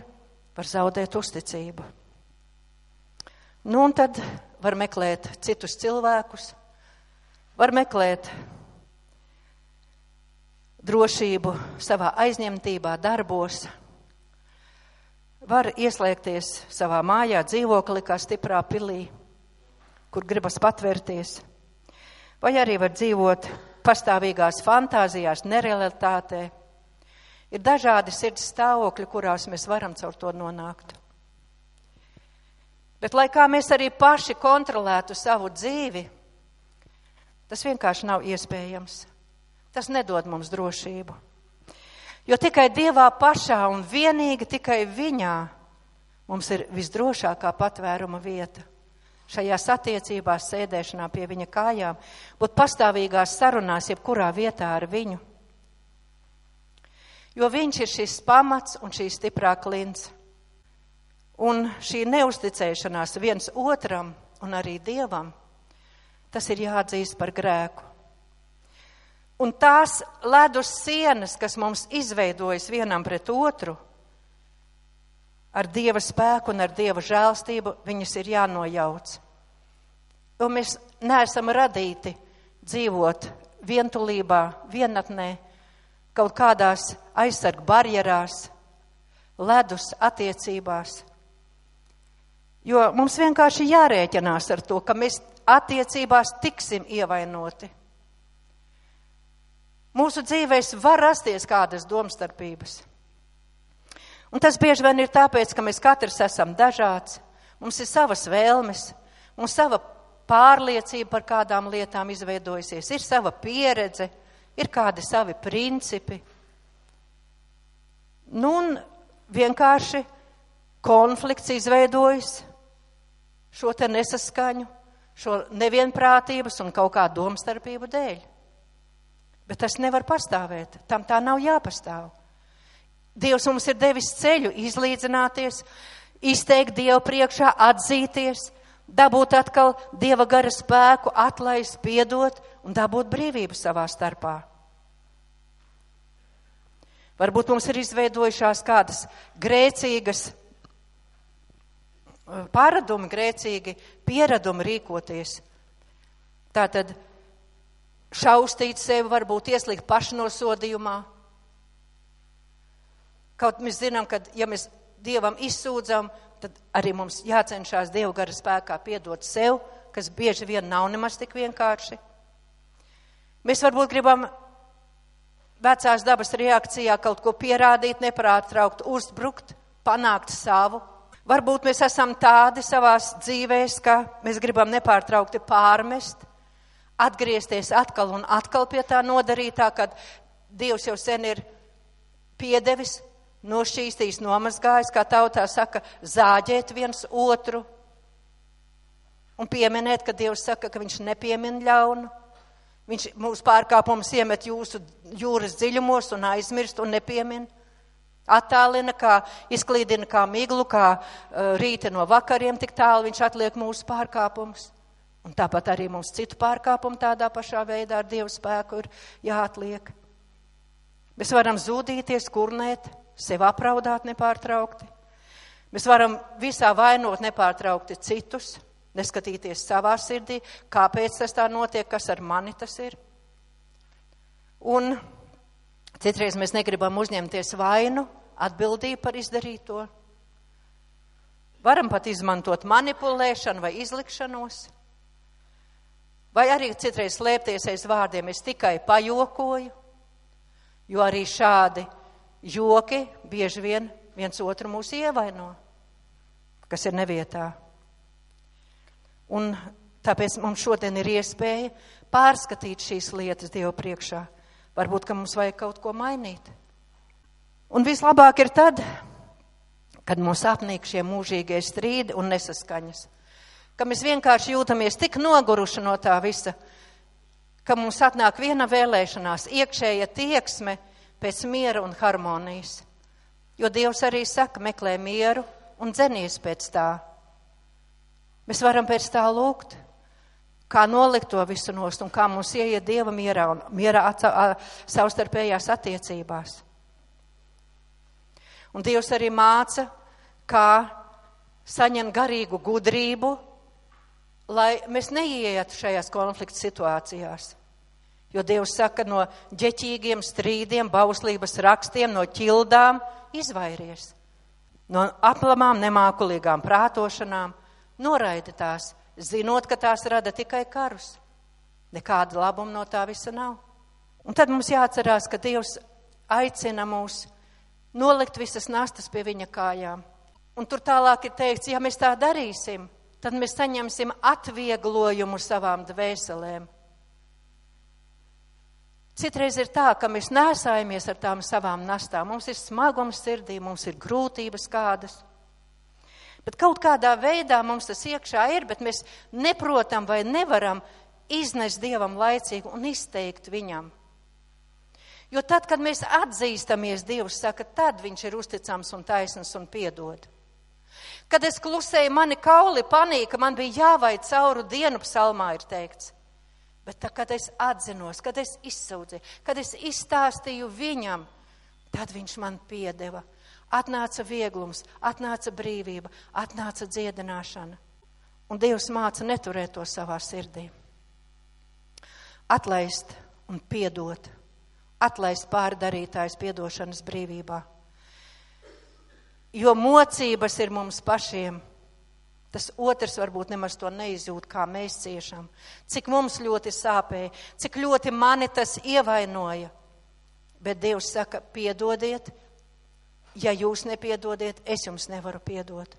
var zaudēt uzticību. Nu, un tad var meklēt citus cilvēkus, var meklēt drošību savā aizņemtībā, darbos, var ieslēgties savā mājā, dzīvoklī, kā stiprā pilī, kur gribas patvērties, vai arī var dzīvot pastāvīgās fantāzijās, nerealitātē. Ir dažādi sirds stāvokļi, kurās mēs varam caur to nonākt. Bet, lai kā mēs arī paši kontrolētu savu dzīvi, tas vienkārši nav iespējams. Tas nedod mums drošību. Jo tikai Dievā pašā un vienīgi tikai Viņā mums ir visdrošākā patvēruma vieta. Šajās attiecībās, sēdēšanā pie Viņa kājām, būt pastāvīgās sarunās, jebkurā vietā ar Viņu. Jo viņš ir šis pamats un šī stiprā klints. Un šī neusticēšanās viens otram un arī Dievam, tas ir jāatzīst par grēku. Un tās ledus sienas, kas mums izveidojas vienam pret otru, ar Dieva spēku un ar Dieva žēlstību, viņas ir jānojauc. Jo mēs neesam radīti dzīvot vientulībā, vienatnē, kaut kādās aizsargu barjerās, ledus attiecībās. Jo mums vienkārši jārēķinās ar to, ka mēs attiecībās tiksim ievainoti. Mūsu dzīvēs var rasties kādas domstarpības. Un tas bieži vien ir tāpēc, ka mēs katrs esam dažāds, mums ir savas vēlmes, mums sava pārliecība par kādām lietām izveidojusies, ir sava pieredze, ir kādi savi principi. Nu, un vienkārši konflikts izveidojas šo te nesaskaņu, šo nevienprātības un kaut kādu domstarpību dēļ. Bet tas nevar pastāvēt, tam tā nav jāpastāv. Dievs mums ir devis ceļu izlīdzināties, izteikt Dievu priekšā, atzīties, dabūt atkal Dieva gara spēku, atlaist, piedot un dabūt brīvību savā starpā. Varbūt mums ir izveidojušās kādas grēcīgas paradumi, grēcīgi pieradumi rīkoties. Tātad šaustīt sevi, varbūt ieslīgt pašnosodījumā. Kaut mēs zinām, ka ja mēs Dievam izsūdzam, tad arī mums jācenšas Dieva gara spēkā piedot sev, kas bieži vien nav nemaz tik vienkārši. Mēs varbūt gribam vecās dabas reakcijā kaut ko pierādīt, nepārtraukt, uzbrukt, panākt savu. Varbūt mēs esam tādi savās dzīvēs, ka mēs gribam nepārtraukti pārmest, atgriezties atkal un atkal pie tā nodarītā, kad Dievs jau sen ir piedevis nošķīstījis, nomazgājis, kā tautā saka, zāģēt viens otru un pieminēt, ka Dievs saka, ka viņš nepiemin ļaunu. Viņš mūsu pārkāpumus iemet jūsu jūras dziļumos un aizmirst un nepiemin. Attālina, kā izklīdina kā miglu, kā uh, rīta no vakariem, tik tālu viņš atliek mūsu pārkāpumus. Un tāpat arī mums citu pārkāpumu tādā pašā veidā ar Dievu spēku ir jāatliek. Mēs varam zudīties, kurnēt, sevi apraudāt nepārtraukti. Mēs varam visā vainot nepārtraukti citus, neskatīties savā sirdī, kāpēc tas tā notiek, kas ar mani tas ir. Un citreiz mēs negribam uzņemties vainu, atbildību par izdarīto. Varam pat izmantot manipulēšanu vai izlikšanos. Vai arī citreiz slēpties aiz vārdiem, es tikai pajokoju, jo arī šādi joki bieži vien viens otru mūs ievaino, kas ir nevietā. Un tāpēc mums šodien ir iespēja pārskatīt šīs lietas Dievu priekšā. Varbūt, ka mums vajag kaut ko mainīt. Un vislabāk ir tad, kad mums apnīk šie mūžīgie strīdi un nesaskaņas. Ka mēs vienkārši jūtamies tik noguruši no tā visa, ka mums atnāk viena vēlēšanās, iekšēja tieksme pēc miera un harmonijas. Jo Dievs arī saka, meklē mieru un dzenies pēc tā. Mēs varam pēc tā lūgt, kā nolikt to visu nost un kā mums ieiet Dieva mierā un mierā savstarpējās attiecībās. Un Dievs arī māca, kā saņemt garīgu gudrību, lai mēs neietu šajās konflikta situācijās. Jo Dievs saka, no ģeķīgiem strīdiem, bauslības rakstiem, no ķildām izvairies. No aplamām, nemākulīgām prātošanām noraidi tās, zinot, ka tās rada tikai karus. Nekāda labuma no tā visa nav. Un tad mums jāatcerās, ka Dievs aicina mūs nolikt visas nastas pie viņa kājām. Un tur tālāk ir teikts, ja mēs tā darīsim, tad mēs saņemsim atvieglojumu savām dvēselēm Citreiz ir tā, ka mēs nesājamies ar tām savām nastām. Mums ir smagums sirdī, mums ir grūtības kādas. Bet kaut kādā veidā mums tas iekšā ir, bet mēs neprotam vai nevaram iznest Dievam laicīgi un izteikt viņam. Jo tad, kad mēs atzīstamies, Dievs saka, tad viņš ir uzticams un taisns un piedod. Kad es klusēju, mani kauli panīka, man bija jāvaid cauru dienu psalmā ir teikts. Bet tā, kad es atzinos, kad es izsūdzīju, kad es izstāstīju viņam, tad viņš man piedeva. Atnāca vieglums, atnāca brīvība, atnāca dziedināšana. Un Dievs māca neturēt to savā sirdī. Atlaist un piedot. Atlaist pārdarītājs piedošanas brīvībā. Jo mocības ir mums pašiem. Tas otrs varbūt nemaz to neizjūt, kā mēs ciešam. Cik mums ļoti sāpēja, cik ļoti mani tas ievainoja. Bet Dievs saka, piedodiet, ja jūs nepiedodiet, es jums nevaru piedot.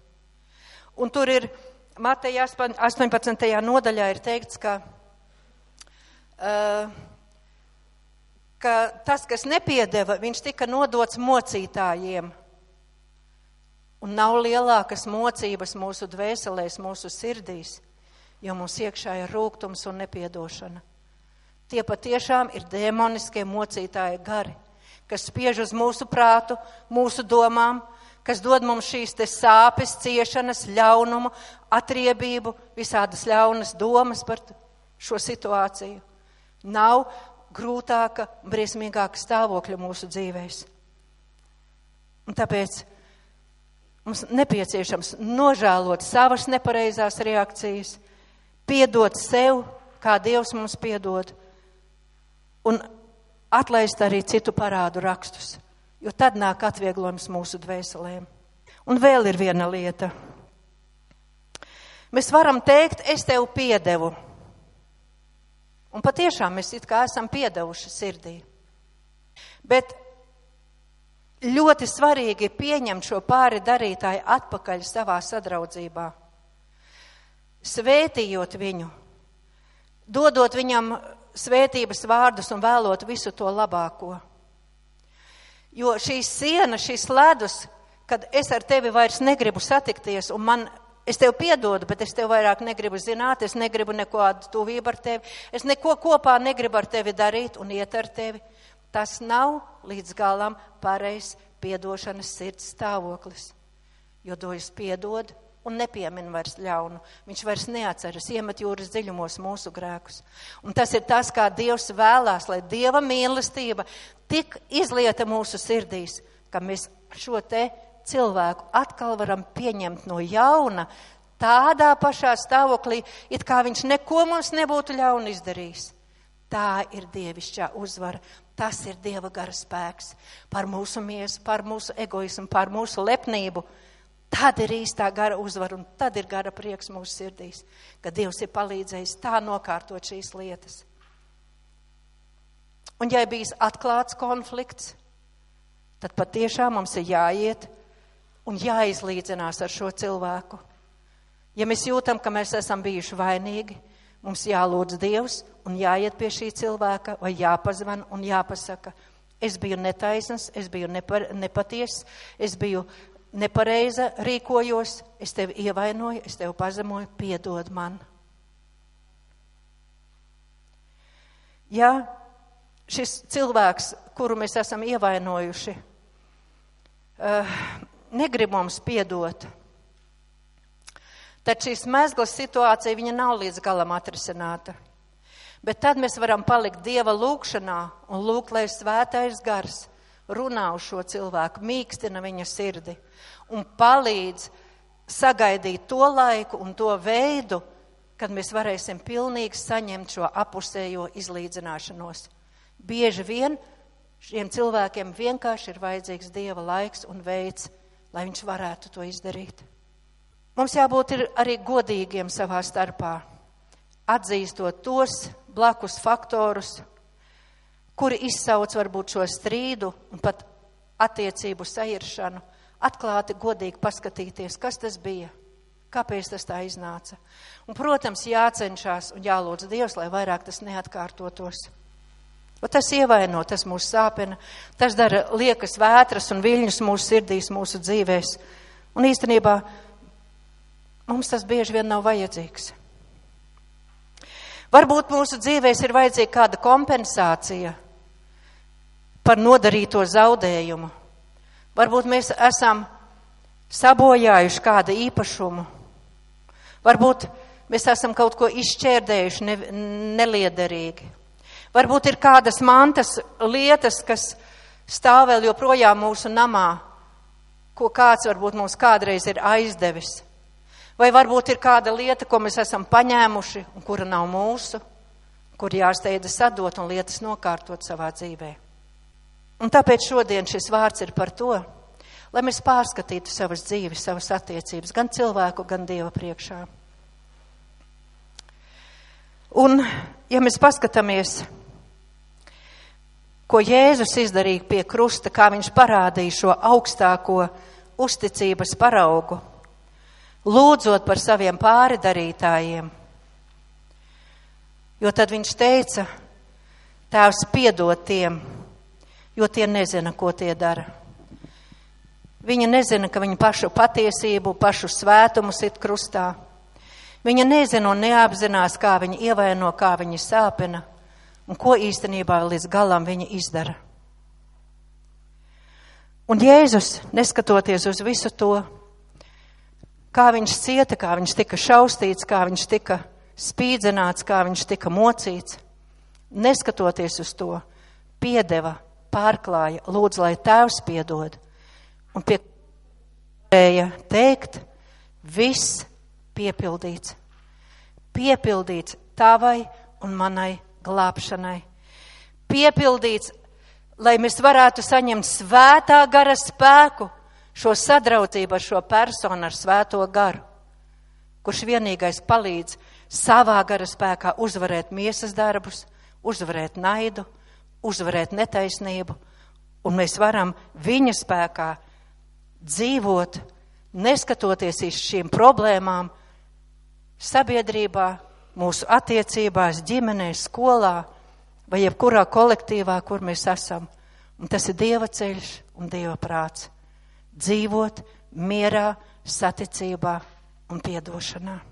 Un tur ir Mateja 18. nodaļā ir teikts, ka, uh, ka tas, kas nepiedeva, viņš tika nodots mocītājiem. Un nav lielākas mocības mūsu dvēselēs, mūsu sirdīs, jo mums iekšā ir rūgtums un nepiedošana. Tie patiešām ir demoniskie mocītāji gari, kas spiež uz mūsu prātu, mūsu domām, kas dod mums šīs te sāpes, ciešanas, ļaunumu, atriebību, visādas ļaunas domas par šo situāciju. Nav grūtāka, briesmīgāka stāvokļa mūsu dzīvēs. Un tāpēc mums nepieciešams nožēlot savas nepareizās reakcijas, piedot sev, kā Dievs mums piedod, un atlaist arī citu parādu rakstus jo tad nāk atvieglojums mūsu dvēselēm. Un vēl ir viena lieta. Mēs varam teikt, es tev piedevu. Un patiešām mēs it kā esam piedevuši sirdī. Bet ļoti svarīgi ir pieņemt šo pāri darītāju atpakaļ savā sadraudzībā. Svētījot viņu, dodot viņam svētības vārdus un vēlot visu to labāko. Jo šī siena, šis ledus, kad es ar tevi vairs negribu satikties, un man, es tev piedodu, bet es tev vairāk negribu zināt, es negribu nekādu tuvību ar tevi, es neko kopā negribu ar tevi darīt un iet ar tevi. Tas nav līdz galam pareizs piedošanas sirds stāvoklis. Jo dojas piedod, un nepiemin vairs ļaunu. Viņš vairs neatceras, iemet jūras dziļumos mūsu grēkus. Un tas ir tas, kā Dievs vēlās, lai Dieva mīlestība tik izlieta mūsu sirdīs, ka mēs šo te cilvēku atkal varam pieņemt no jauna, tādā pašā stāvoklī, it kā viņš neko mums nebūtu ļaunu izdarījis. Tā ir dievišķā uzvara, tas ir dieva gara spēks par mūsu miesu, par mūsu egoismu, par mūsu lepnību Tad ir īstā gara uzvara un tad ir gara prieks mūsu sirdīs, ka Dievs ir palīdzējis tā nokārtot šīs lietas. Un ja ir bijis atklāts konflikts, tad patiešām mums ir jāiet un jāizlīdzinās ar šo cilvēku. Ja mēs jūtam, ka mēs esam bijuši vainīgi, mums jālūdz Dievs un jāiet pie šī cilvēka vai jāpazvan un jāpasaka, es biju netaisns, es biju nepar, nepatiess, es biju nepareiza rīkojos, es tevi ievainoju, es tevi pazemoju, piedod man. Ja šis cilvēks, kuru mēs esam ievainojuši, uh, negrib mums piedot, tad šīs mezglas situācija viņa nav līdz galam atrisināta. Bet tad mēs varam palikt Dieva lūgšanā un lūgt, lai svētais gars runā uz šo cilvēku, mīkstina viņa sirdi un palīdz sagaidīt to laiku un to veidu, kad mēs varēsim pilnīgi saņemt šo apusējo izlīdzināšanos. Bieži vien šiem cilvēkiem vienkārši ir vajadzīgs Dieva laiks un veids, lai viņš varētu to izdarīt. Mums jābūt arī godīgiem savā starpā, atzīstot tos blakus faktorus, kuri izsauc varbūt šo strīdu un pat attiecību sairšanu, atklāti, godīgi paskatīties, kas tas bija, kāpēc tas tā iznāca. Un, protams, jācenšas un jālūdz Dievs, lai vairāk tas neatkārtotos. Un tas ievaino, tas mūs sāpina, tas dara liekas vētras un viļņus mūsu sirdīs, mūsu dzīvēs. Un īstenībā mums tas bieži vien nav vajadzīgs. Varbūt mūsu dzīvēs ir vajadzīga kāda kompensācija, par nodarīto zaudējumu. Varbūt mēs esam sabojājuši kādu īpašumu. Varbūt mēs esam kaut ko izšķērdējuši ne, neliederīgi. Varbūt ir kādas mantas lietas, kas stāv vēl joprojām mūsu namā, ko kāds varbūt mums kādreiz ir aizdevis. Vai varbūt ir kāda lieta, ko mēs esam paņēmuši un kura nav mūsu, kur jāsteidza sadot un lietas nokārtot savā dzīvē. Un tāpēc šodien šis vārds ir par to, lai mēs pārskatītu savas dzīves, savas attiecības, gan cilvēku, gan Dieva priekšā. Un, ja mēs paskatāmies, ko Jēzus izdarīja pie krusta, kā viņš parādīja šo augstāko uzticības paraugu, lūdzot par saviem pāridarītājiem. Jo tad viņš teica, Tēvs piedod tiem, jo tie nezina, ko tie dara. Viņa nezina, ka viņa pašu patiesību, pašu svētumu sit krustā. Viņa nezina un neapzinās, kā viņa ievaino, kā viņa sāpina un ko īstenībā līdz galam viņa izdara. Un Jēzus, neskatoties uz visu to, kā viņš cieta, kā viņš tika šaustīts, kā viņš tika spīdzināts, kā viņš tika mocīts, neskatoties uz to, piedeva, pārklāja, lūdz, lai tēvs piedod. Un pie varēja teikt, viss piepildīts. Piepildīts tavai un manai glābšanai. Piepildīts, lai mēs varētu saņemt svētā gara spēku, šo sadraudzību ar šo personu, ar svēto garu, kurš vienīgais palīdz savā gara spēkā uzvarēt miesas darbus, uzvarēt naidu, uzvarēt netaisnību, un mēs varam viņa spēkā dzīvot, neskatoties uz šīm problēmām, sabiedrībā, mūsu attiecībās, ģimenē, skolā vai jebkurā kolektīvā, kur mēs esam. Un tas ir Dieva ceļš un Dieva prāts. Dzīvot mierā, saticībā un piedošanā.